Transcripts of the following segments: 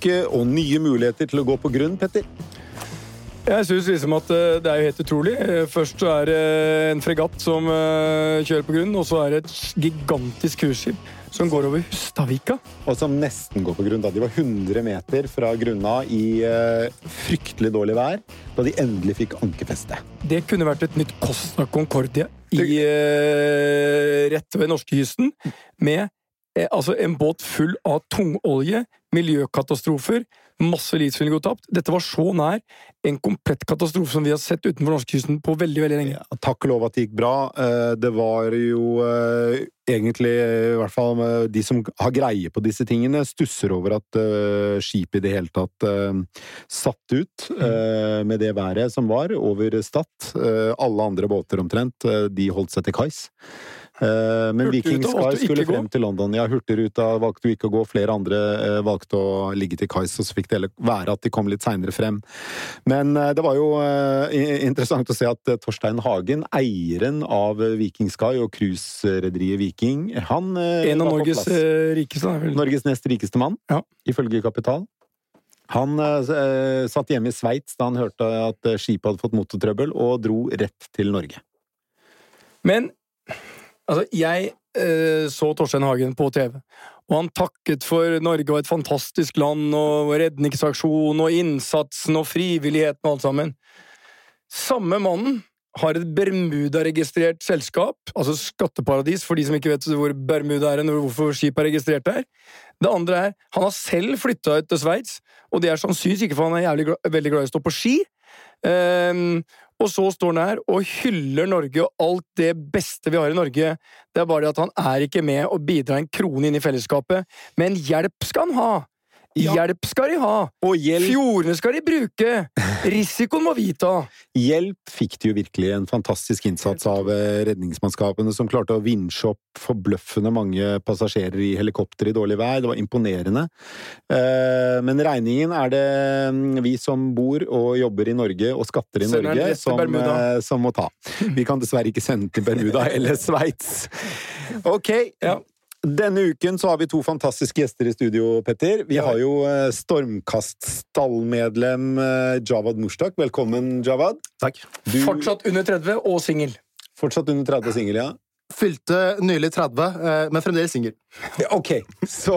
uke og nye muligheter til å gå på grunn, Petter. Jeg syns liksom at eh, det er jo helt utrolig. Eh, Først så er det en fregatt som eh, kjører på grunn, og så er det et gigantisk cruiseskip som går over Hustavika. Og som nesten går på grunn. da De var 100 meter fra grunna i eh, fryktelig dårlig vær da de endelig fikk ankerfeste. Det kunne vært et nytt Costa Concordia i, eh, rett ved norskekysten. Med eh, altså en båt full av tungolje, miljøkatastrofer, masse liv som ville gå tapt. Dette var så nær en komplett katastrofe som vi har sett utenfor norskekysten på veldig veldig lenge. Ja, takk og lov at det gikk bra. Eh, Det var jo eh, egentlig, i hvert fall eh, de som har greie på disse tingene, stusser over at skipet i det hele tatt satt ut eh, med det været som var over Stad. Alle andre båter omtrent, de holdt seg til kais. Eh, Men Viking Sky skulle frem til London. Ja, Hurtigruta valgte ikke å gå, flere andre eh, valgte å ligge til kais, og så fikk det heller være at de kom litt seinere frem. Men eh, det var jo interessant å se at Torstein Hagen, eieren av Viking Sky og cruiserederiet Viking, han En av Norges rikeste. vel- Norges nest rikeste mann, Ja. ifølge Kapital. Han satt hjemme i Sveits da han hørte at skipet hadde fått motortrøbbel, og dro rett til Norge. Men altså, jeg eh, så Torstein Hagen på TV, og han takket for Norge og et fantastisk land, og redningsaksjon og innsatsen og frivilligheten og alt sammen. Samme mannen har et Bermuda-registrert selskap, altså skatteparadis, for de som ikke vet hvor Bermuda er og hvorfor skipet er registrert der. Det andre er, han har selv flytta ut til Sveits, og det er sannsynligvis ikke for han er jævlig veldig glad i å stå på ski. Ehm, og så står han her og hyller Norge og alt det beste vi har i Norge. Det er bare det at han er ikke med og bidrar en krone inn i fellesskapet. Men hjelp skal han ha! Ja. Hjelp skal de ha! Hjelp, Fjordene skal de bruke! Risikoen må vi ta! hjelp fikk de jo virkelig en fantastisk innsats av eh, redningsmannskapene, som klarte å vinsje opp forbløffende mange passasjerer i helikopter i dårlig vær. Det var imponerende. Eh, Men regningen er det mm, vi som bor og jobber i Norge og skatter i Norge, som, eh, som må ta. Vi kan dessverre ikke sende til Bermuda eller Sveits. Ok. Ja. Denne uken så har vi to fantastiske gjester i studio, Petter. Vi har jo eh, Stormkast-stallmedlem eh, Javad Mushtak. Velkommen, Javad. Takk. Du, Fortsatt under 30 og singel. fortsatt under 30 og singel, ja? Fylte nylig 30, eh, men fremdeles singel. Ok, så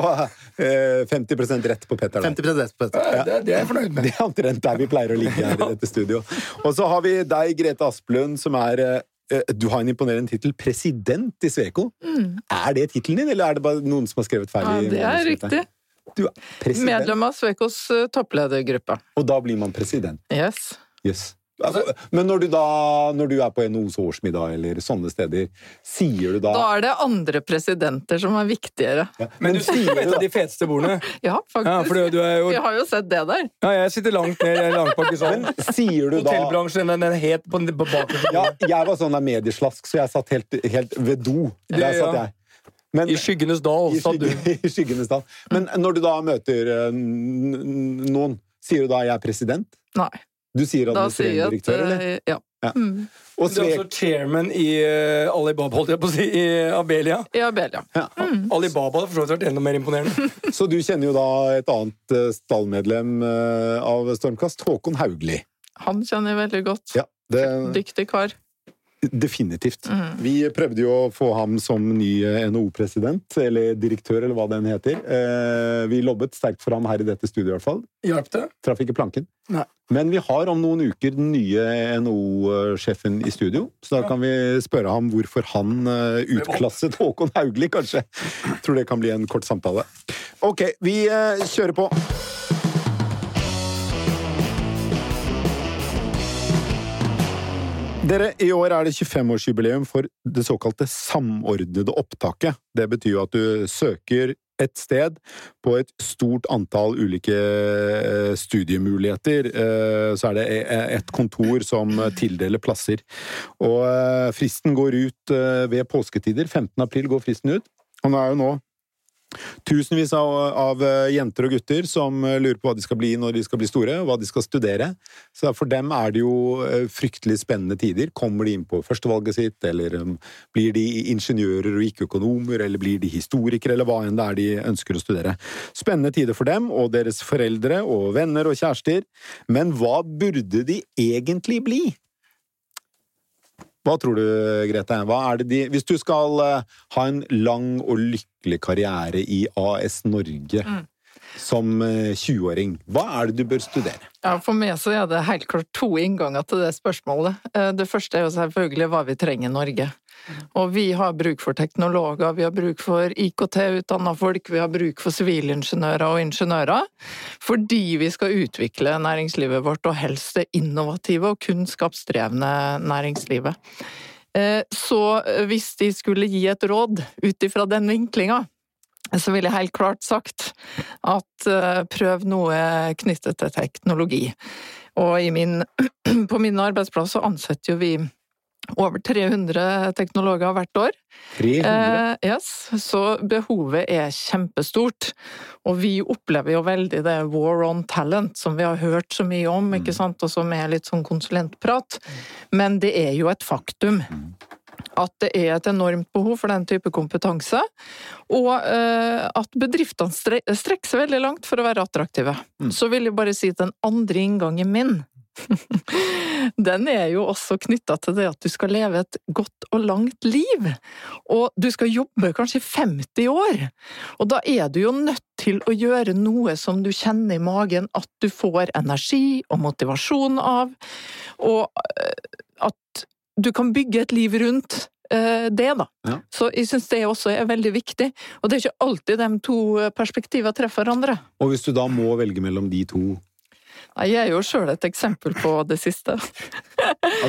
eh, 50% rett på Petter. da. 50 rett på Petter. Det, det er jeg fornøyd med. Det er omtrent der vi pleier å ligge her i dette studio. Og så har vi deg, Grete Asplund, som er Du har en imponerende tittel. President i Sveko. Er det tittelen din, eller er det bare noen som har skrevet feil? Ja, det er riktig. Du er president, Medlem av Svekos eh, toppledergruppe. og da blir man president. Yes. Yes. Altså, men når du da når du er på NHOs årsmiddag eller sånne steder, sier du da, Da er det andre presidenter som er viktigere. Ja, Men du sier jo et av de feteste bordene. Ja, faktisk. Ja, for du er jo Vi har jo sett det der. Ja, jeg sitter langt ned, i salen. Sier du da Hotellbransjen, den er helt på, på baken. Ja, jeg var sånn der medieslask, så jeg satt helt, helt ved do. Det- ja, satt jeg. Men, I skyggenes dal, sa du. I skyggenes dal. Men når du da møter eh, noen, sier du da 'jeg er president'? Nei. Du sier administrerende direktør, eller? eh, Ja. Ja. Mm. Og Du er altså også chairman i uh, Alibaba, holdt jeg på å si, i Abelia. I Abelia. ja. Alibaba hadde for så vidt vært enda mer imponerende. Så du kjenner jo da et annet eh, stallmedlem av Stormkast, Håkon Haugli. Han kjenner jeg veldig godt. Ja, det, Dyktig kar. Definitivt. Mm. Vi prøvde jo å få ham som ny eh, NHO-president, eller direktør, eller hva den heter. Eh, Vi lobbet sterkt for ham her i dette studioet, i hvert fall. Hjalp det? Traff ikke planken. Nei. Men vi har om noen uker den nye NHO-sjefen i studio, så da kan vi spørre ham hvorfor han eh, utklasset Håkon Haugli, kanskje. Tror det kan bli en kort samtale. Ok, vi kjører på. Dere, I år er det 25-årsjubileum for det såkalte samordnede opptaket. Det betyr jo at du søker et sted på et stort antall ulike eh, studiemuligheter. Eh, Så er det e- et kontor som tildeler plasser. Og eh, fristen går ut eh, ved påsketider. 15. april går fristen ut. Og nå er jo nå Tusenvis av, av eh, jenter og gutter som eh, lurer på hva de skal bli når de skal bli store, og hva de skal studere. Så for dem er det jo eh, fryktelig spennende tider. Kommer de inn på førstevalget sitt, eller um, blir de ingeniører og ikke økonomer, eller blir de historikere, eller hva enn det er de ønsker å studere. Spennende tider for dem og deres foreldre og venner og kjærester. Men hva burde de egentlig bli? Hva tror du, Grete? Er de Hvis du skal eh, ha en lang og lykkelig karriere i AS Norge som eh, 20-åring, hva er det du bør studere? Ja, For meg så er det helt klart to innganger til det spørsmålet. Eh, Det første er jo selvfølgelig hva vi trenger i Norge. Og vi har bruk for teknologer, vi har bruk for IKT-utdanna folk, vi har bruk for sivilingeniører og ingeniører. Fordi vi skal utvikle næringslivet vårt, og helst det innovative og kunnskapsdrevne næringslivet. Eh, Så hvis de skulle gi et råd ut ifra den vinklinga, så ville jeg helt klart sagt at eh, prøv noe knyttet til teknologi. Og min, på min arbeidsplass så ansetter jo vi over 300 teknologer hvert år. 300? Eh, yes, så behovet er kjempestort. Og vi opplever jo veldig det war on talent, som vi har hørt så mye om, ikke sant, og som er litt sånn konsulentprat. Men det er jo et faktum at det er et enormt behov for den type kompetanse, og eh, at bedriftene strekker seg veldig langt for å være attraktive. Så vil jeg bare si at den andre inngangen min den er jo også knytta til det at du skal leve et godt og langt liv. Og du skal jobbe kanskje 50 år. Og da er du jo nødt til å gjøre noe som du kjenner i magen at du får energi og motivasjon av, og eh, at du kan bygge et liv rundt eh, det, da. Ja. Så jeg syns det også er veldig viktig. Og det er ikke alltid de to perspektivene treffer hverandre. Og hvis du da må velge mellom de to Jeg er jo sjøl et eksempel på det siste.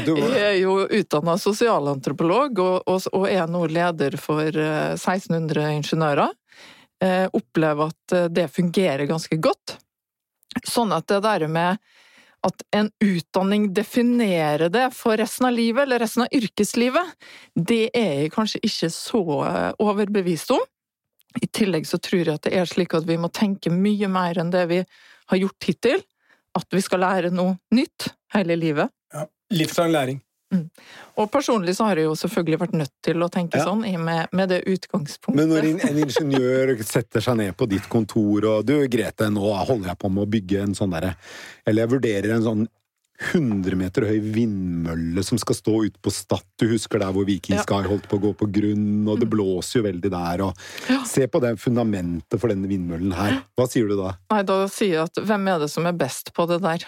Jeg er jo utdanna sosialantropolog, og, og, er nå leder for eh, 1600 ingeniører. Jeg opplever at eh, det fungerer ganske godt. Sånn at det der med at en utdanning definerer det for resten av livet, eller resten av yrkeslivet, det er jeg kanskje ikke så eh, overbevist om. I tillegg så tror jeg at det er slik at vi må tenke mye mer enn det vi har gjort hittil. At vi skal lære noe nytt hele livet. Ja, Livslang læring. Og personlig så har jeg jo selvfølgelig vært nødt til å tenke Ja. sånn, i med, med det utgangspunktet. men når en en ingeniør setter seg ned på ditt kontor og Du, Grete, nå holder jeg på med å bygge en sånn derre Eller jeg vurderer en sånn 100 meter høy vindmølle som skal stå ute på Stad. Du husker der hvor Viking Ja. Holdt på å gå på grunn, og det blåser jo veldig der. Og Ja. Se på det fundamentet for denne vindmøllen her. Hva sier du da? Nei, da sier jeg at hvem er det som er best på det der?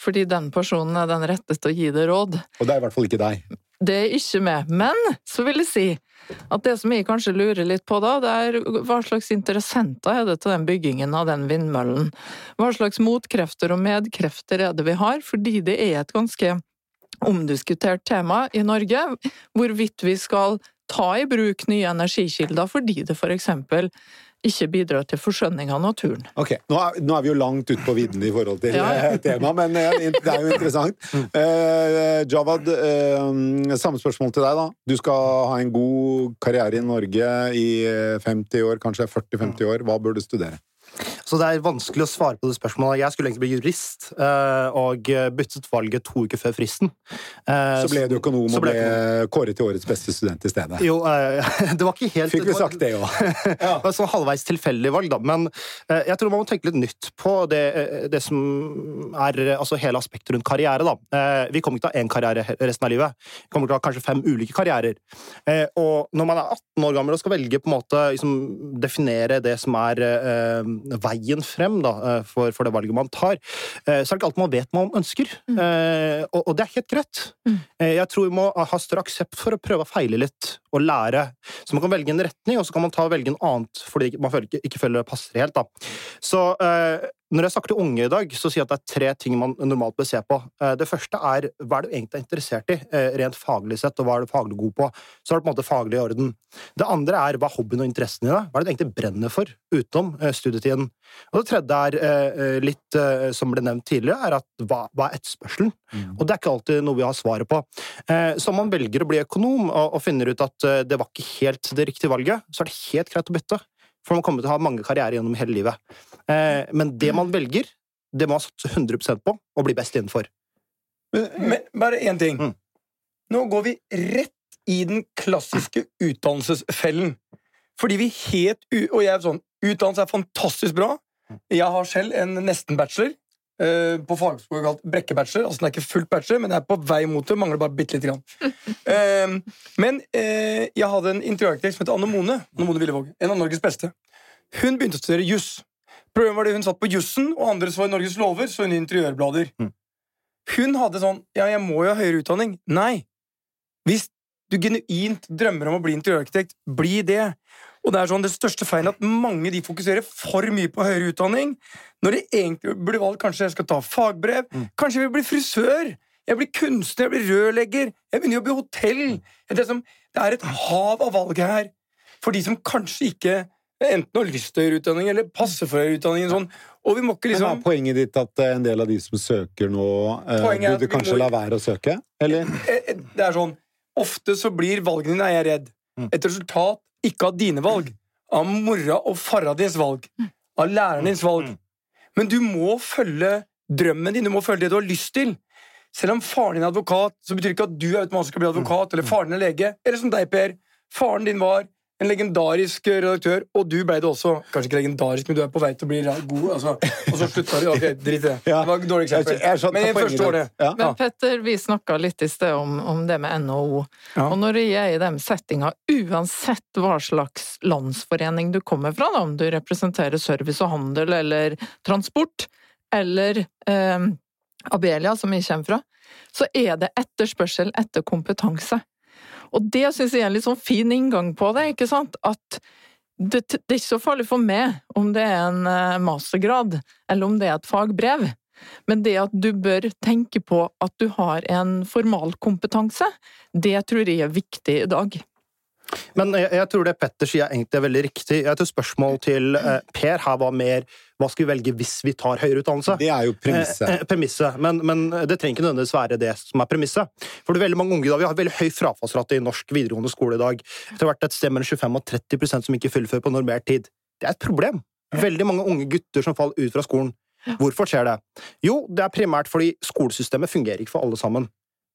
Fordi den personen er den rette til å gi det råd. Og det er i hvert fall ikke deg. Det er ikke med. Men så vil jeg si at det som jeg kanskje lurer litt på da, det er hva slags interessenter er det til den byggingen av den vindmøllen? Hva slags motkrefter og medkrefter er det vi har? Fordi det er et ganske omdiskutert tema i Norge, hvorvidt vi skal ta i bruk nye energikilder fordi det for eksempel ikke bidrar til forskjønning av naturen. Ok, nå er, nå er vi jo langt ute på vidden i forhold til Ja, eh, temaet, men eh, det er jo interessant. Uh, Jawad, uh, samme spørsmål til deg, da. Du skal ha en god karriere i Norge i eh, 50 år, kanskje 40-50 år. Hva bør du studere? Så det er vanskelig å svare på det spørsmålet. Jeg skulle egentlig bli jurist, eh, og byttet valget to uker før fristen. Eh, Så ble du økonom og ble ble kåret til årets beste student i stedet. Jo, eh, det var ikke helt Fikk vi sagt det òg? Det var sånn halvveis tilfeldig valg, da. Men jeg tror man må tenke litt nytt på det, det som er altså hele aspektet rundt karriere. da. Vi kommer ikke til å ha én karriere resten av livet. Vi kommer til å ha kanskje fem ulike karrierer. Og når man er 18 år gammel og skal velge på en måte liksom, definere det som er eh, veien frem da, eh, for, for det valget man tar, eh, så er det ikke alt man vet man ønsker. mm. og, og det er helt greit. Mm. jeg tror vi må ha større aksept for å prøve å feile litt og lære. Så man kan velge en retning, og så kan man ta og velge en annet fordi man ikke, ikke føler det passer helt. Da. Så eh, når jeg snakker til unge i dag, så sier jeg at det er tre ting man normalt bør se på. Eh, det første er hva er du egentlig er interessert i, eh, rent faglig sett, og hva er du faglig god på. Så er det på en måte faglig i orden. Det andre er hva er hobbyen og interessen dine Hva er det du egentlig brenner for utenom eh, studietiden? Og det tredje er litt som ble nevnt tidligere, er at hva, hva er etterspørselen? Og det er ikke alltid noe vi har svaret på. Så om man velger å bli økonom og, og finner ut at det var ikke helt det riktige valget, så er det helt greit å bytte. For man kommer til å ha mange karrierer gjennom hele livet. Eh, men det man velger, det må man satse 100% på og bli best innenfor. Men bare én ting. Mm. Nå går vi rett i den klassiske utdannelsesfellen. Fordi vi helt. Og jeg er sånn Utdannelse er fantastisk bra. Jeg har selv en nesten-bachelor. Eh, på fagskolen kalt brekkebachelor. Altså Den er ikke fullt bachelor, men jeg er på vei mot det. Mangler bare bitte lite grann. uh, men uh, jeg hadde en interiørarkitekt som het Anne Mone. Anne Mone Villevåg, En av Norges beste. Hun begynte å studere juss. Problemet var det hun satt på jussen, og andre så i Norges lover, så hun i interiørblader. Mm. Hun hadde sånn Ja, jeg må jo ha høyere utdanning. Nei. Hvis du genuint drømmer om å bli interiørarkitekt, bli det. Og det er sånn det største feilen at mange de fokuserer for mye på høyere utdanning, når det egentlig burde valgt kanskje jeg skal ta fagbrev, Mm. kanskje jeg vil bli frisør, jeg blir kunstner, jeg blir rørlegger, jeg begynner å jobbe i hotell. Det er, som, det er et hav av valg her for de som kanskje ikke enten har lyst til høyere utdanning eller passer for høyere utdanning. Sånn. Og vi må ikke liksom... Men er liksom poenget ditt at eh, en del av de som søker nå, eh, burde kanskje må- la være å søke? Eller? Eh, eh, Det er sånn Ofte så blir valgene dine, er jeg redd, Mm. et resultat ikke av dine valg, av mora og fara dins valg, av læreren dins valg. Men du må følge drømmen din, du må følge det du har lyst til. Selv om faren din er advokat, så betyr det ikke at du er automatisk skal bli advokat, eller faren din er lege, eller som deg, Per. Faren din var en legendarisk redaktør, og du ble det også. Kanskje ikke legendarisk, men du er på vei til å bli god. Altså. Og så slutta du. Ok, drit i det. Det var et dårlig eksempel. Jeg- jeg Men i poenget første året. Ja. Men Petter, vi snakka litt i sted om, om det med NHO. Ja. Og når jeg er i den settinga, uansett hva slags landsforening du kommer fra, da, om du representerer service og handel eller transport, eller eh, Abelia, som jeg kommer fra, så er det etterspørsel etter kompetanse. Og det syns jeg er en litt sånn fin inngang på det, ikke sant? At det, det er ikke så farlig for meg om det er en eh, mastergrad, eller om det er et fagbrev. Men det at du bør tenke på at du har en formalkompetanse, det tror jeg er viktig i dag. Men jeg, jeg tror det Petter sier er egentlig er veldig riktig. Jeg tror spørsmål til eh, Per her var mer hva skal vi velge hvis vi tar høyere utdannelse? Det er jo premisset. Eh, eh, premisset. Men, men det trenger ikke nødvendigvis være det som er premisset. For det er veldig mange unge i dag, Vi har veldig høy frafallsrate i norsk videregående skole i dag. Det har vært et sted mellom 25 og 30% som ikke fullfører på normert tid. Det er et problem. Veldig mange unge gutter som faller ut fra skolen. Hvorfor skjer det? Jo, det er primært fordi skolesystemet fungerer ikke for alle sammen.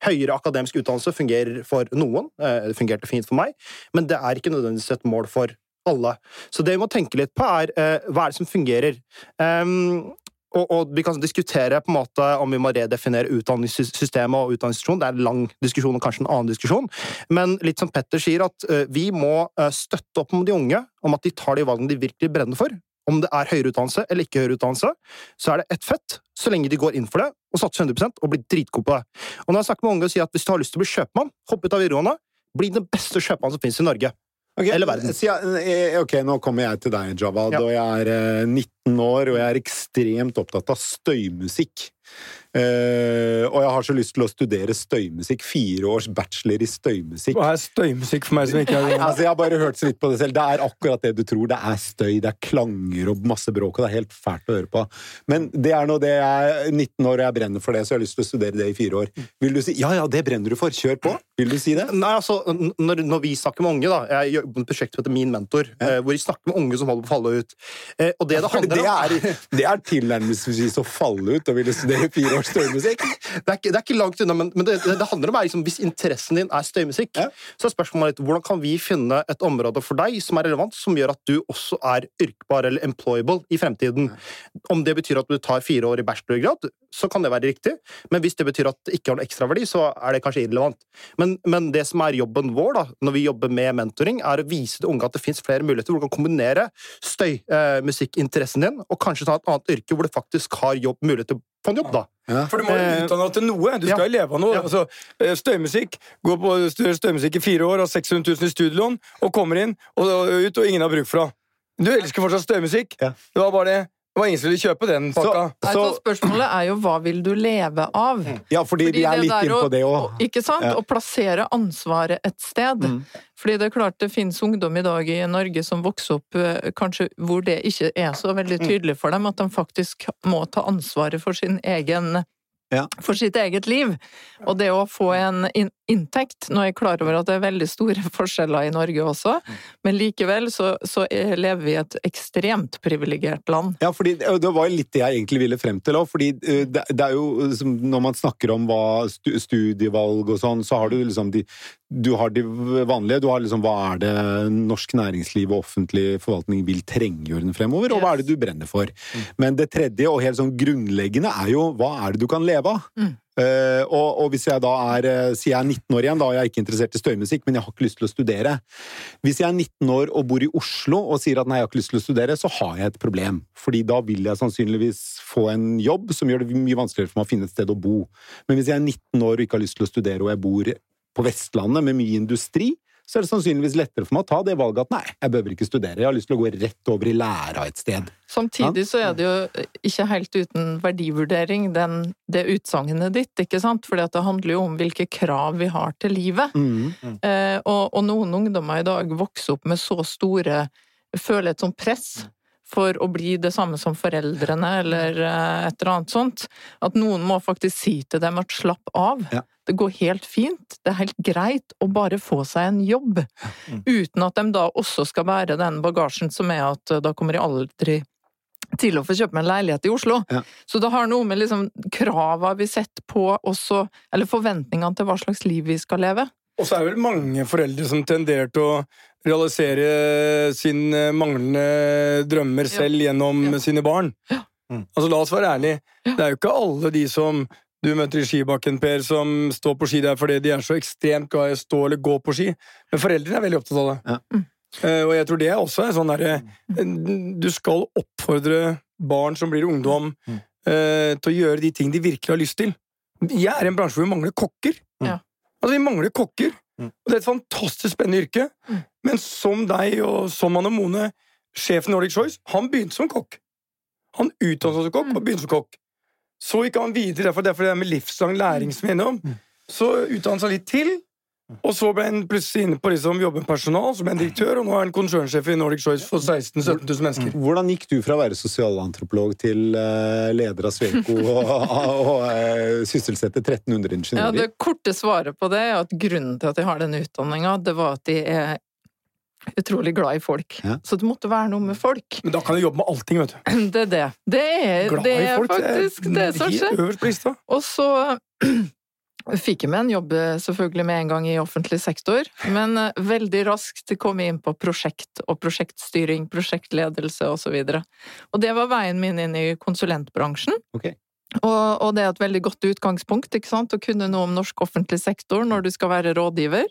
Høyere akademisk utdannelse fungerer for noen, eh, det fungerte fint for meg, men det er ikke nødvendigvis et mål for alle. Så det vi må tenke litt på, er eh, hva er det som fungerer. Um, og, og vi kan diskutere på en måte om vi må redefinere utdanningssystemet og utdanningsinstitusjon. Det er en lang diskusjon og kanskje en annen diskusjon. Men litt som Petter sier, at eh, vi må støtte opp om de unge, om at de tar de valgene de virkelig brenner for. Om det er høyere utdannelse eller ikke høyere utdannelse, så er det ett fett, så lenge de går inn for det og satser 100% og blir dritgode på det. Og når jeg snakker med unge og sier at hvis du har lyst til å bli kjøpmann, hopp ut av videregående, bli den beste kjøpmannen som finnes i Norge. Okay, Eller verden. så jeg- eh, ok, nå kommer jeg til deg, Javad, Ja. og jeg er eh, 19 år, og jeg er ekstremt opptatt av støymusikk. Eh, og jeg har så lyst til å studere støymusikk. Fire års bachelor i støymusikk. Hva er støymusikk for meg som ikke er Altså, jeg har bare hørt så vidt på det selv. Det er akkurat det du tror. Det er støy, det er klanger og masse bråk, og det er helt fælt å høre på. Men det er nå det jeg er 19 år, og jeg brenner for det, så jeg har lyst til å studere det i fire år. Vil du si ja, ja, det brenner du for, kjør på? Vil du si det? Nei, altså, når, når vi snakker med unge, da Jeg jobber med et prosjekt som heter Min mentor, ja. hvor vi snakker med unge som holder på å falle ut. Eh, og det det handler det om er, det er tilnærmelsesvis å falle ut og ville studere fire års støymusikk. det er, ikke, det er ikke langt unna, men, men det, det, det handler om er liksom, hvis interessen din er støymusikk, Ja. så er spørsmålet litt hvordan kan vi finne et område for deg som er relevant, som gjør at du også er yrkbar eller employable i fremtiden. Om det betyr at du tar fire år i bachelorgrad, så kan det være riktig, men hvis det betyr at det ikke har noen ekstraverdi, så er det kanskje irrelevant. Men, men det som er jobben vår da, når vi jobber med mentoring, er å vise til unge at det finnes flere muligheter hvor du kan kombinere støymusikkinteressen din og kanskje ta et annet yrke hvor du faktisk har jobb, mulighet til å få en jobb. da. Ja. For du må jo Eh, utdanne deg til noe. Du skal jo leve av noe. Ja. Altså, eh, støymusikk. Gå på stø- støymusikk i fire år, har 600 000 i studielån, og kommer inn og, og ut, og ingen har bruk for deg. Du elsker fortsatt støymusikk. Ja. Det var bare det. Det var ingen som ville kjøpe den pakka. Så, så spørsmålet er jo hva vil du leve av? ja, fordi, vi er litt inne på det òg. Ikke sant? Ja. Å plassere ansvaret et sted. Mm. Fordi det er klart det finnes ungdom i dag i Norge som vokser opp eh, kanskje hvor det ikke er så veldig Mm. tydelig for dem at de faktisk må ta ansvaret for sin egen Ja. for sitt eget liv. Og det å få en inntekt Nå er jeg klar over at det er veldig store forskjeller i Norge også, men likevel så, så er, lever vi i et ekstremt privilegert land. Ja, fordi Det var litt det jeg egentlig ville frem til òg. fordi eh, det, det er jo som Når man snakker om hva studievalg og sånn, så har du liksom de Du har de vanlige. Du har liksom hva er det norsk næringsliv og offentlig forvaltning vil trenge i årene fremover, og hva er det du brenner for? Men det tredje og helt sånn grunnleggende er jo hva er det du kan leve av? Mm. Uh, og, og hvis jeg da er eh, sier jeg er 19 år igjen, da er jeg ikke interessert i støymusikk, men jeg har ikke lyst til å studere. Hvis jeg er 19 år og bor i Oslo og sier at nei, jeg har ikke lyst til å studere, så har jeg et problem. Fordi da vil jeg sannsynligvis få en jobb som gjør det mye vanskeligere for meg å finne et sted å bo. Men hvis jeg er 19 år og ikke har lyst til å studere, og jeg bor på Vestlandet med mye industri, så er det sannsynligvis lettere for meg å ta det valget at nei, jeg behøver ikke studere, jeg har lyst til å gå rett over i læra et sted. Samtidig så er det jo ikke helt uten verdivurdering, den, det utsagnet ditt, ikke sant? For det handler jo om hvilke krav vi har til livet. Mm. Eh, og, og noen ungdommer i dag vokser opp med så store Føler et sånt press for å bli det samme som foreldrene, eller eh, et eller annet sånt. At noen må faktisk si til dem at slapp av. Ja. Det går helt fint, det er helt greit å bare få seg en jobb. Mm. Uten at de da også skal bære den bagasjen som er at eh, da kommer de aldri til å få kjøpe meg en leilighet i Oslo. Ja. Så det har noe med liksom krava vi setter på også, eller forventningene til hva slags liv vi skal leve. Og så er det vel mange foreldre som tenderer til å realisere sine manglende drømmer Ja. selv gjennom Ja. sine barn. Ja. Mm. Altså, la oss være ærlige. Det er jo ikke alle de som du møter i skibakken, Per, som står på ski der fordi de er så ekstremt glad i å stå eller gå på ski. Men foreldrene er veldig opptatt av det. Ja. Mm. Eh, og jeg tror det er også er sånn derre Du skal oppfordre barn som blir ungdom, Mm. uh, til å gjøre de ting de virkelig har lyst til. Jeg er i en bransje hvor vi mangler kokker. Ja. Altså, vi mangler kokker. Mm. Og det er et fantastisk spennende yrke. Mm. Men som deg og som Anne Mone, sjefen i Nordic Choice, han begynte som kokk. Han utdannet seg som kokk Mm. og begynte som kokk. Så gikk han videre, derfor derfor det er med livslang læring som vi er innom. Mm. Så utdannet han seg litt til, og så ble han plutselig inne på liksom jobbe med personal, så ble han direktør, og nå er han konsernsjef i Nordic Choice for 16 000-17 000 mennesker. Hvordan gikk du fra å være sosialantropolog til uh, leder av Sveko og, og, og eh, sysselsette 1300 ingeniører? Ja, det korte svaret på det er at grunnen til at jeg har denne utdanninga, det var at de er utrolig glad i folk. Ja. Så det måtte være noe med folk. Men da kan du jobbe med allting, vet du. Det er det. Det er, Glad det i er folk, faktisk det som helt skjer. øverst på lista. Og så fikk jeg meg en jobb eh, selvfølgelig med en gang i offentlig sektor, men eh, veldig raskt kom jeg inn på prosjekt og prosjektstyring, prosjektledelse og så. Og det var veien min inn i konsulentbransjen. Okay. Og, og det er et veldig godt utgangspunkt, ikke sant, å kunne noe om norsk offentlig sektor når du skal være rådgiver.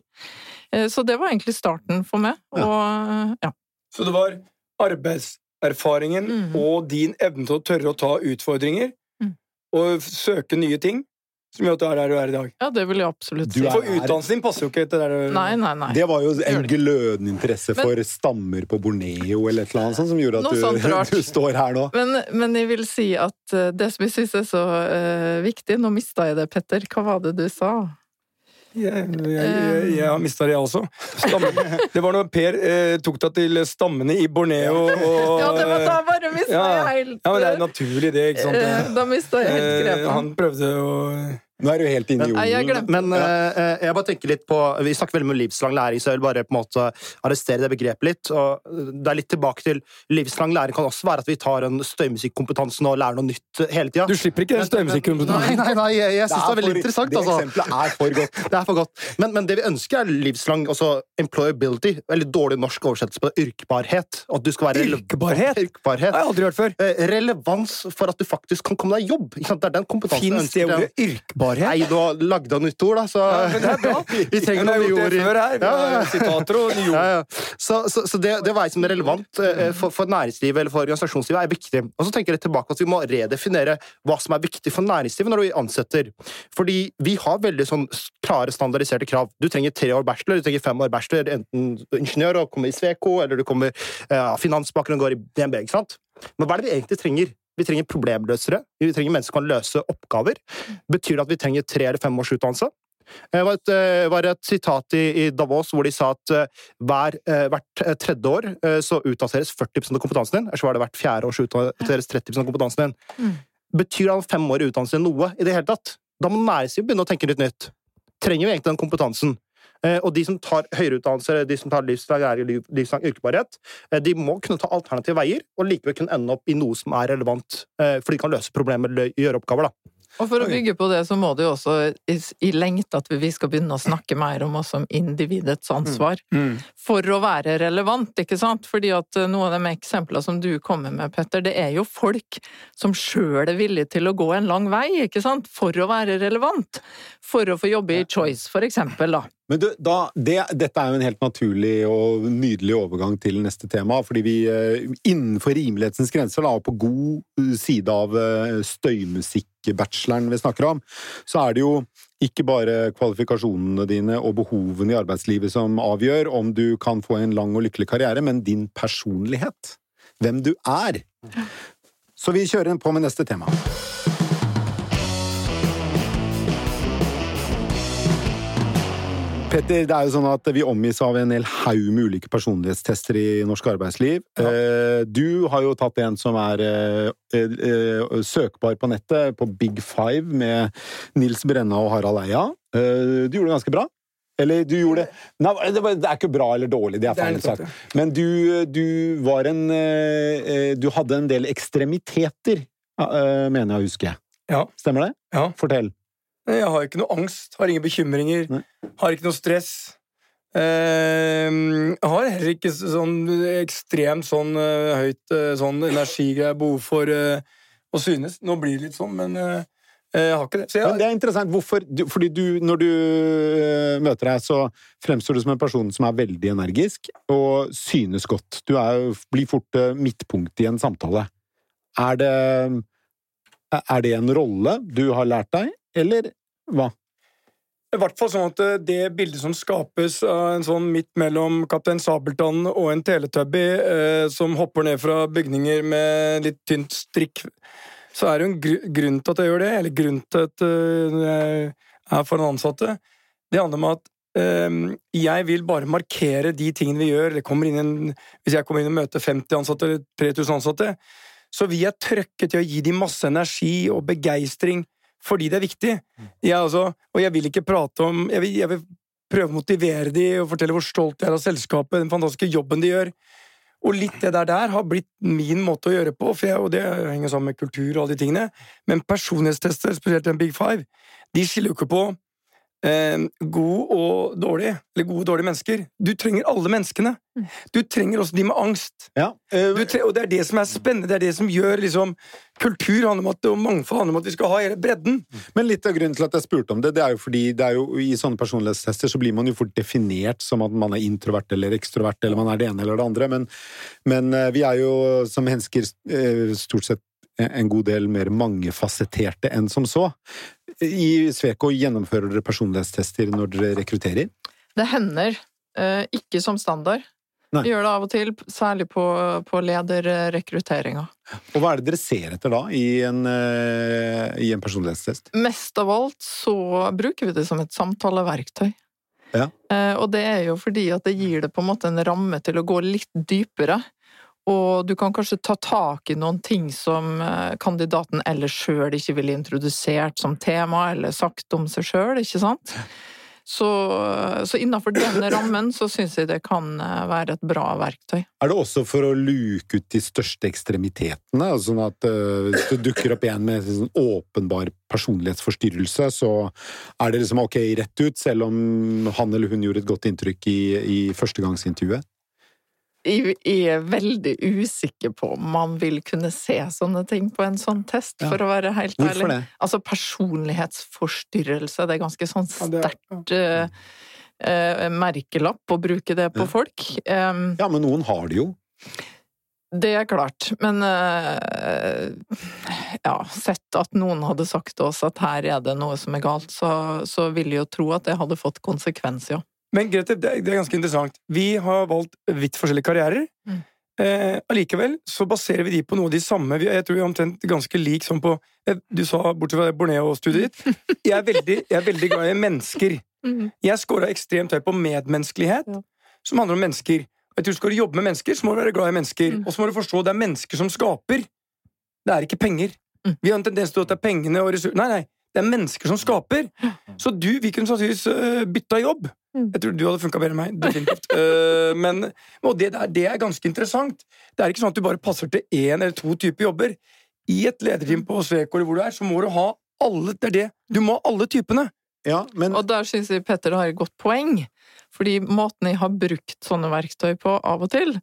Eh, Så det var egentlig starten for meg. Ja. Og ja. Så det var arbeidserfaringen Mhm. og din evne til å tørre å ta utfordringer Mm. og søke nye ting som gjør at du er der du er i dag. ja, det vil jeg absolutt si. For utdannelsen din passer jo ikke etter der du Nei, nei, nei. Det var jo en glødende interesse Men- for stammer på Borneo eller et eller annet sånt som gjorde at du, du står her nå. Men, men jeg vil si at eh, det som jeg syns er så uh, viktig Nå mista jeg det, Petter. Hva var det du sa? Jeg, jeg, jeg, jeg har mista det, jeg også. Stammen. Det var når Per eh, tok deg til stammene i Borneo og Ja, det var da bare mista Ja. jeg helt Ja, men det er naturlig, det, ikke sant? eh, Da mista jeg helt Eh, grepet. han prøvde å Nå er du helt inne i Men- Nei, jeg jorden. Men uh, eh, jeg bare tenker litt på Vi snakker veldig om livslang læring, så jeg vil bare på en måte arrestere det begrepet litt. og Det er litt tilbake til livslang læring kan også være at vi tar en støymusikkompetansen og lærer noe nytt hele tida. Du slipper ikke den støymusikkompetansen? Nei, nei, nei, jeg, jeg syns det er veldig interessant. Det altså. eksempelet er for godt. Det er for godt. Men, men det vi ønsker, er livslang altså employability. Veldig dårlig norsk oversettelse på det. Yrkbarhet. At du skal være Yrkbarhet? Yrkbarhet? Det har jeg aldri hørt før. Eh, Relevans for at du faktisk kan komme deg i jobb. Ikke sant? Det er den kompetansen jeg ønsker. det ordet yrkbarhet? Nei, du lagde av nytt ord, da, så Ja, men det er bra. Vi trenger jeg noen nye ord. før her. Ja. Sitater og nye ord. Ja, ja. Så, så, så det, det å være som relevant eh, for, for næringslivet eller for organisasjonslivet er viktig. Og så tenker jeg tilbake at vi må redefinere hva som er viktig for næringslivet når vi ansetter. Fordi vi har veldig sånn klare, standardiserte krav. Du trenger tre år bachelor, du trenger fem år bachelor, enten er ingeniør og kommer i Sveko, eller du kommer ja, finansbakgrunn og går i DNB. ikke sant? Men hva er det vi egentlig trenger? Vi trenger problemløsere. Vi trenger mennesker som kan løse oppgaver. Betyr det at vi trenger tre eller fem års utdannelse? Det var et, eh, var et sitat i, i Davos hvor de sa at eh, hver, eh, hvert eh, tredje år eh, så utdateres 40 av kompetansen din, ellers var det hvert fjerde år så utdateres 30 av kompetansen din. Mm. Betyr det at fem år i utdannelse noe i det hele tatt? Da må næringslivet begynne å tenke litt nytt. Trenger vi egentlig den kompetansen. Eh, og de som tar høyere utdannelse, de som tar livslang, livslang yrkesbarhet, eh, de må kunne ta alternative veier og likevel kunne ende opp i noe som er relevant, eh, for de kan løse problemer eller gjøre oppgaver. da. Og for å bygge på det, så må det jo også i lengte at vi skal begynne å snakke mer om oss som individets ansvar. Mm. Mm. For å være relevant, ikke sant? Fordi at noen av de eksemplene som du kommer med, Petter, det er jo folk som sjøl er villige til å gå en lang vei, ikke sant? For å være relevant. For å få jobbe i Choice, for eksempel, da. Men du, da, det, dette er jo en helt naturlig og nydelig overgang til neste tema, fordi vi eh, innenfor rimelighetens grenser, da, og på god side av eh, støymusikk-bacheloren vi snakker om, så er det jo ikke bare kvalifikasjonene dine og behovene i arbeidslivet som avgjør om du kan få en lang og lykkelig karriere, men din personlighet. Hvem du er. Så vi kjører på med neste tema. Petter, det er jo sånn at vi omgis av en hel haug med ulike personlighetstester i norsk arbeidsliv. Ja. Eh, du har jo tatt en som er eh, eh, søkbar på nettet, på Big Five, med Nils Brenna og Harald Eia. Du gjorde det ganske bra. Eller du gjorde det Nei, det er ikke bra eller dårlig, det er feil sagt. Men du, du var en Du hadde en del ekstremiteter, mener jeg å huske. Ja. Stemmer det? Ja. Fortell. Jeg har ikke noe angst, har ingen bekymringer, Nei. har ikke noe stress. Uh, jeg har heller ikke sånn ekstremt sånn uh, høyt sånn energigreier, behov for å synes. Nå blir det litt sånn, men jeg har ikke det. Jeg, men det er interessant. Hvorfor? Fordi du, når du møter deg, så fremstår du som en person som er veldig energisk og synes godt. Du er, blir fort midtpunkt i en samtale. Er det, er det en rolle du har lært deg, eller hva? I hvert fall sånn at eh, det bildet som skapes av en sånn midt mellom Kaptein Sabeltann og en teletubby eh, som hopper ned fra bygninger med litt tynt strikk, så er det jo en gr grunn til at jeg gjør det, eller grunn til at uh, jeg er for den ansatte. Det handler om at uh, jeg vil bare markere de tingene vi gjør. En, hvis jeg kommer inn og møter 50 ansatte eller 3000 ansatte, så vil jeg trøkke til å gi dem masse energi og begeistring fordi det er viktig. Jeg også, og jeg vil ikke prate om jeg vil, jeg vil prøve å motivere de og fortelle hvor stolt jeg er av selskapet, den fantastiske jobben de gjør. Og litt det der der har blitt min måte å gjøre på, jeg, og det henger sammen med kultur og alle de tingene. Men personlighetstester, spesielt den Big Five, de skiller jo ikke på eh, god og dårlig, eller gode og dårlige mennesker. Du trenger alle menneskene. Mm. Du trenger også de med angst. Ja, øh, trenger, og det er det som er spennende, det er det som gjør liksom Kultur handler om at, og mangfold handler om at vi skal ha hele bredden. Men litt av grunnen til at jeg spurte om det, det er jo fordi det er jo, i sånne personlighetstester så blir man jo fort definert som at man er introvert eller ekstrovert, eller man er det ene eller det andre, men, men eh, vi er jo som mennesker eh, stort sett en god del mer mangefasetterte enn som så. I Sveko gjennomfører dere personlighetstester når dere rekrutterer? Det hender. Eh, ikke som standard. Nei. Vi gjør det av og til, særlig på, på lederrekrutteringa. Og hva er det dere ser etter da, i en, uh, i en, personlighetstest? Mest av alt så bruker vi det som et samtaleverktøy. Ja. Uh, og det er jo fordi at det gir det på en måte en ramme til å gå litt dypere. Og du kan kanskje ta tak i noen ting som eh, kandidaten ellers sjøl ikke ville introdusert som tema, eller sagt om seg sjøl, ikke sant? Så, så innafor denne rammen så syns jeg det kan eh, være et bra verktøy. Er det også for å luke ut de største ekstremitetene? Altså sånn at uh, hvis det dukker opp en med sånn åpenbar personlighetsforstyrrelse, så er det liksom ok rett ut, selv om han eller hun gjorde et godt inntrykk i, i førstegangsintervjuet? Er veldig usikker på om man vil kunne se sånne ting på en sånn test, ja. for å være helt Hvorfor ærlig. Det? Altså personlighetsforstyrrelse, det er ganske sånn sterkt ja, uh, uh, merkelapp å bruke det på ja. folk. Um, ja, men noen har det jo. Det er klart, men uh, ja, sett at noen hadde sagt til oss at her er det noe som er galt, så, så ville jeg jo tro at det hadde fått konsekvenser, ja. Men Grete, det er ganske interessant. Vi har valgt vidt forskjellige karrierer. Mm. Eh, allikevel så baserer vi de på noe av de samme. Jeg tror vi er omtrent ganske lik sånn på eh, Du sa bortsett fra Borneo-studiet ditt. Jeg er, veldig, jeg er, veldig, glad i mennesker. Mm. Jeg scora ekstremt høyt på medmenneskelighet, ja. som handler om mennesker. Jeg tror Skal du jobbe med mennesker, så må du være glad i mennesker. Mm. Og så må du forstå det er mennesker som skaper. Det er ikke penger. Mm. Vi har en tendens til at det er pengene og ressurser Nei, nei. Det er mennesker som skaper. Så du, vi kunne sannsynligvis uh, bytta jobb. Mm. Jeg tror du hadde funka bedre enn meg. Definitivt. Uh, men, og det, der, det er ganske interessant. Det er ikke sånn at du bare passer til én eller to typer jobber. I et lederteam på Sveko eller hvor du er, så må du ha alle Det er det. Du må ha alle typene. Ja, men Og der syns jeg Petter har et godt poeng. Fordi måten jeg har brukt sånne verktøy på av og til,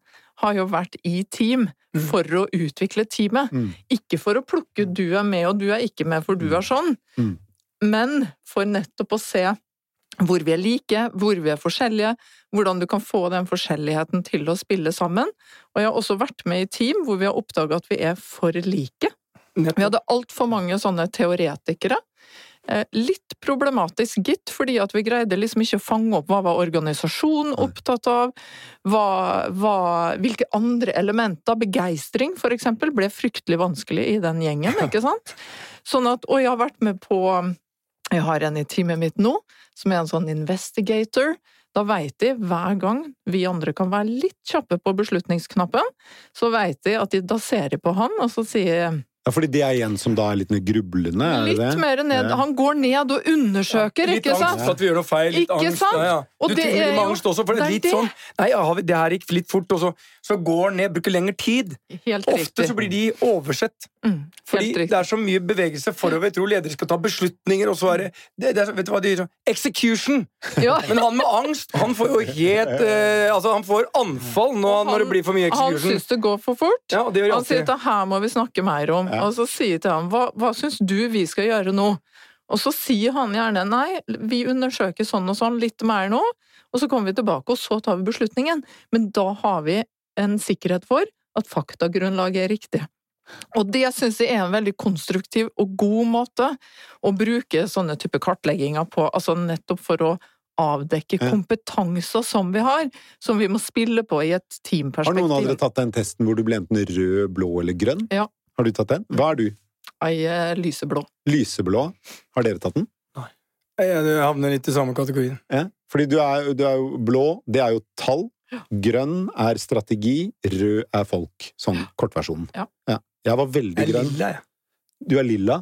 har jo vært i team Mm. for å utvikle teamet. Mm. Ikke for å plukke du er med og du er ikke med for du er sånn, Mm. men for nettopp å se hvor vi er like, hvor vi er forskjellige, hvordan du kan få den forskjelligheten til å spille sammen. Og jeg har også vært med i team hvor vi har oppdaga at vi er for like. Vi hadde altfor mange sånne teoretikere. Eh, Litt problematisk, gitt, fordi at vi greide liksom ikke å fange opp hva var organisasjonen opptatt av, hva, hva, hvilke andre elementer, begeistring for eksempel, ble fryktelig vanskelig i den gjengen, ikke sant? Sånn at, og jeg har vært med på Jeg har en i teamet mitt nå, som er en sånn investigator. Da veit de, hver gang vi andre kan være litt kjappe på beslutningsknappen, så veit de at de, da ser på han, og så sier ja, fordi det er en som da er litt mer grublende, er det Litt det? mer ned. Ja. Han går ned og undersøker, litt ikke angst sant? for at vi gjør noe feil. Litt Ikke angst. sant? Ja, ja. Og du det tror er jo- angst også, for det er litt det. sånn Nei, ja, har vi- det her gikk litt fort, og så, så går han ned, bruker lengre tid. Helt Ofte riktig. så blir de oversett. Mm, Fordi riktig. det er så mye bevegelse forover. Jeg tror ledere skal ta beslutninger, og så er det, det, det er, Vet du hva de gjør? Execution! Ja. Men han med angst, han får jo helt eh, Altså, han får anfall nå, han- når det blir for mye Han execution. syns det går for fort. Ja, det gjør Han sier at her må vi snakke mer om, Ja. og så sier til ham hva, hva syns du vi skal gjøre nå? Og så sier han gjerne nei, vi undersøker sånn og sånn litt mer nå, og så kommer vi tilbake, og så tar vi beslutningen. Men da har vi en sikkerhet for at faktagrunnlaget er riktig. Og det syns jeg er en veldig konstruktiv og god måte å bruke sånne type kartlegginger på, altså nettopp for å avdekke kompetanser som vi har, som vi må spille på i et teamperspektiv. Har noen av dere tatt den testen hvor du ble enten rød, blå eller grønn? Ja. Har du tatt den? Hva er du? Ei eh, lyseblå. Lyseblå? Har dere tatt den? Jeg havner litt i samme kategorien. Ja. Fordi du er, du er jo blå, det er jo tall. Grønn er strategi, rød er folk. Sånn kortversjonen. Ja. Jeg var veldig Jeg er grønn. lilla, jeg. Du er lilla.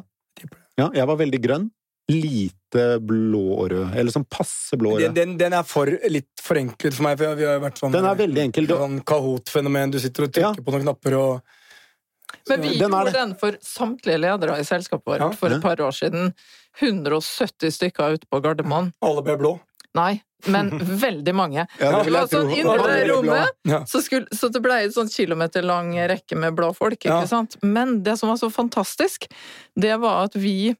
Ja, jeg var veldig grønn. Lite blå og rød. Eller sånn passe blå og rød. den, den er for, litt forenklet for meg, for vi har jo vært sånn Den er veldig enkel. Sånn Kahoot-fenomen. Du sitter og trykker Ja. på noen knapper og Men vi Den gjorde den for samtlige ledere i selskapet vårt Ja. for et par år siden. 170 stykker ute på Gardermoen. alle ble blå. Nei, men veldig mange. Ja, det vil jeg Det var sånn tro. inne i det rommet, Ja. så, skulle, så det ble en sånn kilometerlang rekke med blå folk, ikke Ja. sant? Men det som var så fantastisk, det var at vi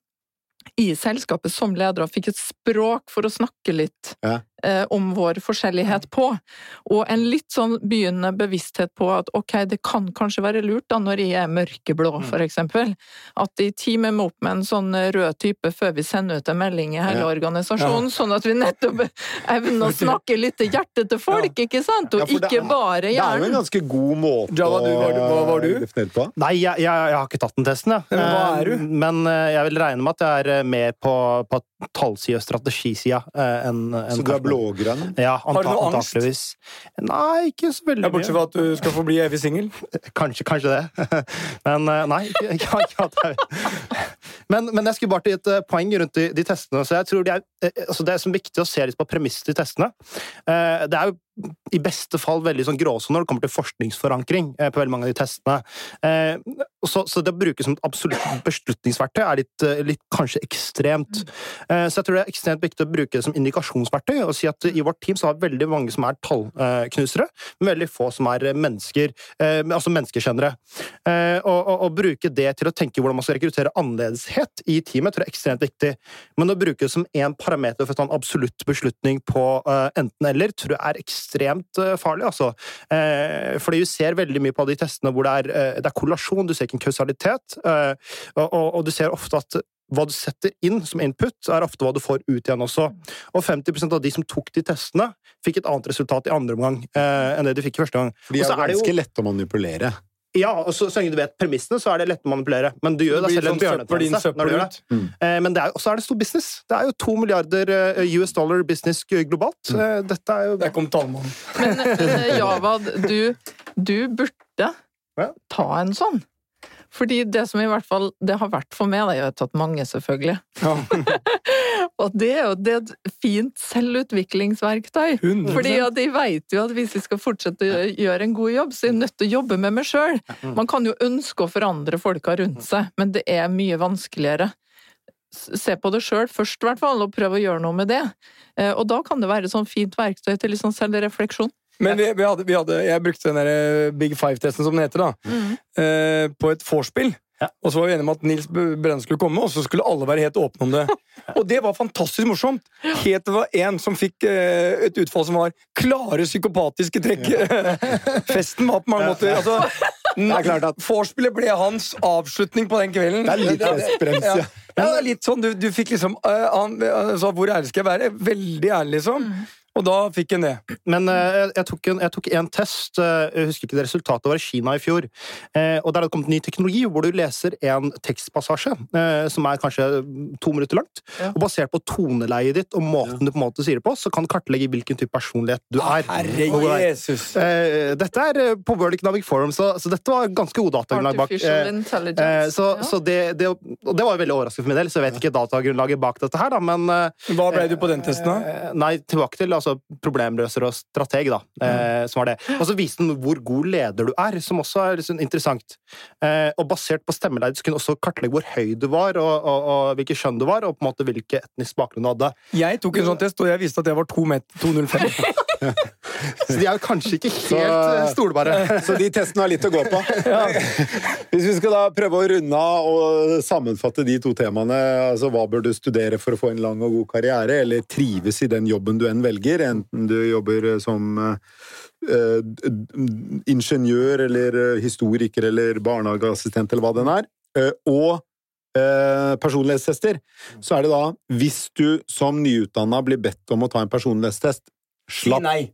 i selskapet som ledere fikk et språk for å snakke litt Ja. Eh, om vår forskjellighet på. Og en litt sånn begynnende bevissthet på at ok, det kan kanskje være lurt da når jeg er mørkeblå, f.eks. for eksempel. At de teamer meg opp med en sånn rød type før vi sender ut en melding i hele Ja. organisasjonen, sånn at vi nettopp evner å snakke litt til hjertet til folk, ikke sant? Og ikke er- bare Det er jo en ganske god måte Java, du, var du- hva var du? på. Nei, jeg, jeg, jeg har ikke tatt den testen, jeg. Men hva er du? Eh, Men eh, jeg vil regne med at jeg er eh, mer på, på tallsida strategisida En, enn enn Så du er blågrønn? Ja, Har du anta, noe angst? Nei, ikke så veldig Ja, bortsett fra at du skal få bli evig singel. Kanskje, kanskje det. Men eh, nei, ikke, ikke at jeg Men, men jeg skulle bare til et eh, poeng rundt de, de testene. Så jeg tror de er, eh, altså Det er så viktig å se litt på premisset i testene. Eh, Det er jo i beste fall veldig sånn gråsone når det kommer til forskningsforankring eh, på veldig mange av de testene. Eh, Så, så det å bruke som et absolutt beslutningsverktøy er litt, eh, litt kanskje ekstremt. Eh, Så jeg tror det er ekstremt viktig å bruke det som indikasjonsverktøy og si at i vårt team så har veldig mange som er tallknusere, men veldig få som er mennesker, eh, altså menneskekjennere. Eh, Og, og, og bruke det til å tenke hvordan man skal rekruttere annerledeshet i teamet, tror jeg er ekstremt viktig. Men å bruke det som én parameter for å ta en absolutt beslutning på enten-eller, tror jeg er ekstremt eh, farlig, altså. Eh, fordi du ser veldig mye på de testene hvor det er, eh, det er korrelasjon, du ser ikke en kausalitet, eh, og, og, og du ser ofte at hva du setter inn som input, er ofte hva du får ut igjen også. Og 50% av de som tok de testene, fikk et annet resultat i andre omgang eh, enn det de fikk i første gang. For de er er jo- ganske lette å manipulere. Ja, og så, så lenge du vet premissene, så er det lett å manipulere. Men du gjør Det deg selv en sånn bjørnetjeneste når du gjør det. søppel. Eh, Men det er, også er det stor business. Det er jo to milliarder eh, US dollar business globalt. Mm. Dette er jo Der kom tallmannen. Men eh, Javad, du, du burde Ja. ta en sånn. Fordi det som i hvert fall det har vært for meg, da, jeg har tatt mange selvfølgelig, Ja. og det er jo det er et fint selvutviklingsverktøy. 100%. Fordi at jeg vet jo at hvis jeg skal fortsette å gjøre en god jobb, så er jeg nødt til å jobbe med meg sjøl. Man kan jo ønske å forandre folka rundt seg, men det er mye vanskeligere. Se på det sjøl først, i hvert fall, og prøve å gjøre noe med det. Eh, Og da kan det være et sånn fint verktøy til litt sånn selvrefleksjon. Men vi, vi hadde, vi hadde, jeg brukte den der eh, Big Five-testen, som den heter, da, mm. på et vorspiel. Ja. Og så var vi enige om at Nils Brenne skulle komme, og så skulle alle være helt åpne om det. Og det var fantastisk morsomt! Helt til det var én som fikk eh, et utfall som var klare psykopatiske trekk. Festen var på mange måter altså, Det er klart at Vorspielet ble hans avslutning på den kvelden. det er litt festbrems, ja. ja. ja, det er litt sånn, du, du fikk liksom uh, Han eh, sa 'hvor ærlig skal jeg være?' Veldig ærlig, liksom. Og da fikk han det. Men uh, jeg- tok, en, jeg tok en test, uh, jeg husker ikke det resultatet, det var i Kina i fjor. Uh, og Der har det kommet ny teknologi hvor du leser en tekstpassasje som er kanskje to minutter langt. Ja. Og basert på toneleiet ditt og måten du på en måte sier det på, så kan du kartlegge hvilken type personlighet du er. Herre er. Jesus! Eh, dette er på World Economic Forum, så, så dette var ganske god datagrunnlag bak. Artificial intelligence. så ja. så det, det, og det var veldig overraskende for min del, så jeg vet ikke datagrunnlaget bak dette her, da, men Hva ble du på den testen, da? Nei, tilbake til altså, problemløser og strateg, da. Eh, som var det. Og så viste den hvor god leder du er, som også er liksom interessant. Eh, og basert på stemmeleid så kunne også kartlegge hvor høy du var, og, og, og hvilket kjønn du var, og på en måte hvilken etnisk bakgrunn du hadde. Jeg tok en sånn test, og jeg viste at jeg var 2 meter 205. Så de er jo kanskje ikke helt Så- eh, stolbare. Så de testene har litt å gå på. Hvis vi skal da prøve å runde av og sammenfatte de to temaene, altså hva bør du studere for å få en lang og god karriere, eller trives i den jobben du enn velger, enten du jobber som eh, d- d- ingeniør eller eh, historiker eller barnehageassistent eller hva den er, eh, og eh, personlighetstester, så er det da, hvis du som nyutdanna blir bedt om å ta en personlighetstest, slapp nei.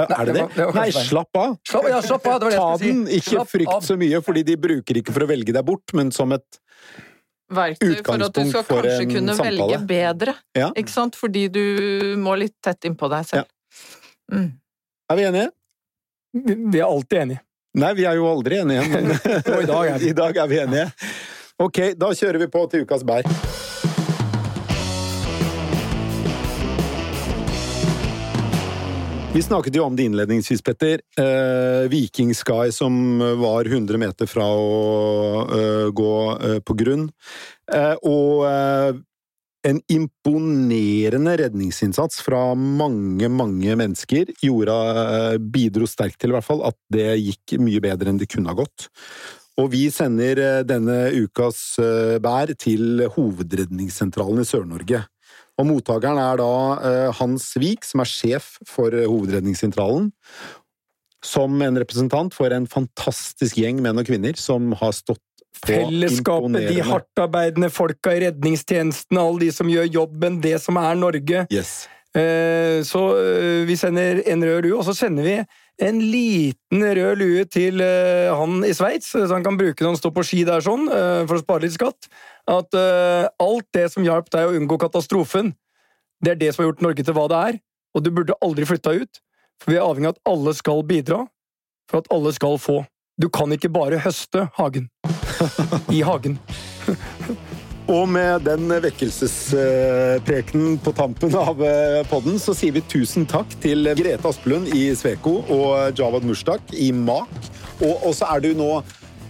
Er det det det? var- det var Nei, slapp av! Slapp, ja, slapp av, Ta den, ikke frykt så mye, fordi de bruker ikke for å velge deg bort, men som et verktøy for at du skal kanskje kunne samtale. velge bedre. Ja. Ikke sant? Fordi du må litt tett innpå deg selv. Mm. Er vi enige? Vi er alltid enige. Nei, vi er jo aldri enige, men i dag er vi. I dag er vi enige. Ok, da kjører vi på til ukas bær. Vi snakket jo om det innledningsvis, Petter. Eh, Viking Sky som var 100 meter fra å eh, gå eh, på grunn. Eh, og eh, en imponerende redningsinnsats fra mange, mange mennesker gjorde, bidro sterkt til i hvert fall at det gikk mye bedre enn det kunne ha gått. Og vi sender denne ukas bær til Hovedredningssentralen i Sør-Norge. Og mottakeren er da eh, Hans Vik, som er sjef for eh, Hovedredningssentralen. Som en representant for en fantastisk gjeng menn og kvinner som har stått Fellesskapet, de hardtarbeidende folka i redningstjenesten, alle de som gjør jobben, det som er Norge. Yes. Eh, Så vi sender en rød lue, og så sender vi en liten rød lue til uh, han i Sveits, så han kan bruke når han står på ski der sånn, uh, for å spare litt skatt. At uh, alt det som hjalp deg å unngå katastrofen, det er det som har gjort Norge til hva det er, og du burde aldri flytta ut. For vi er avhengig av at alle skal bidra, for at alle skal få. Du kan ikke bare høste hagen. I hagen. Og med den vekkelsesprekenen på tampen av eh, podden, så sier vi tusen takk til Grete Aspelund i Sveko og Javad Mushtak i MAK. Og så er du nå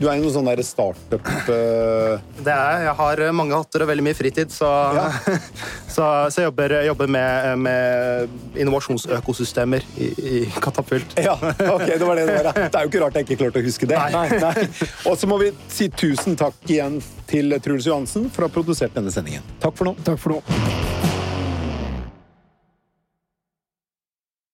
Du er jo noe sånn derre startup eh, Det er, jeg har mange hatter og veldig mye fritid, så, Ja. så, så jeg jobber, jobber med, med innovasjonsøkosystemer i, i Katapult. Ja, ok, det var det det var. ja. Det er jo ikke rart jeg ikke klarte å huske det. Nei. Og så må vi si tusen takk igjen til Truls Johansen for å ha produsert denne sendingen. Takk for nå. Takk for nå.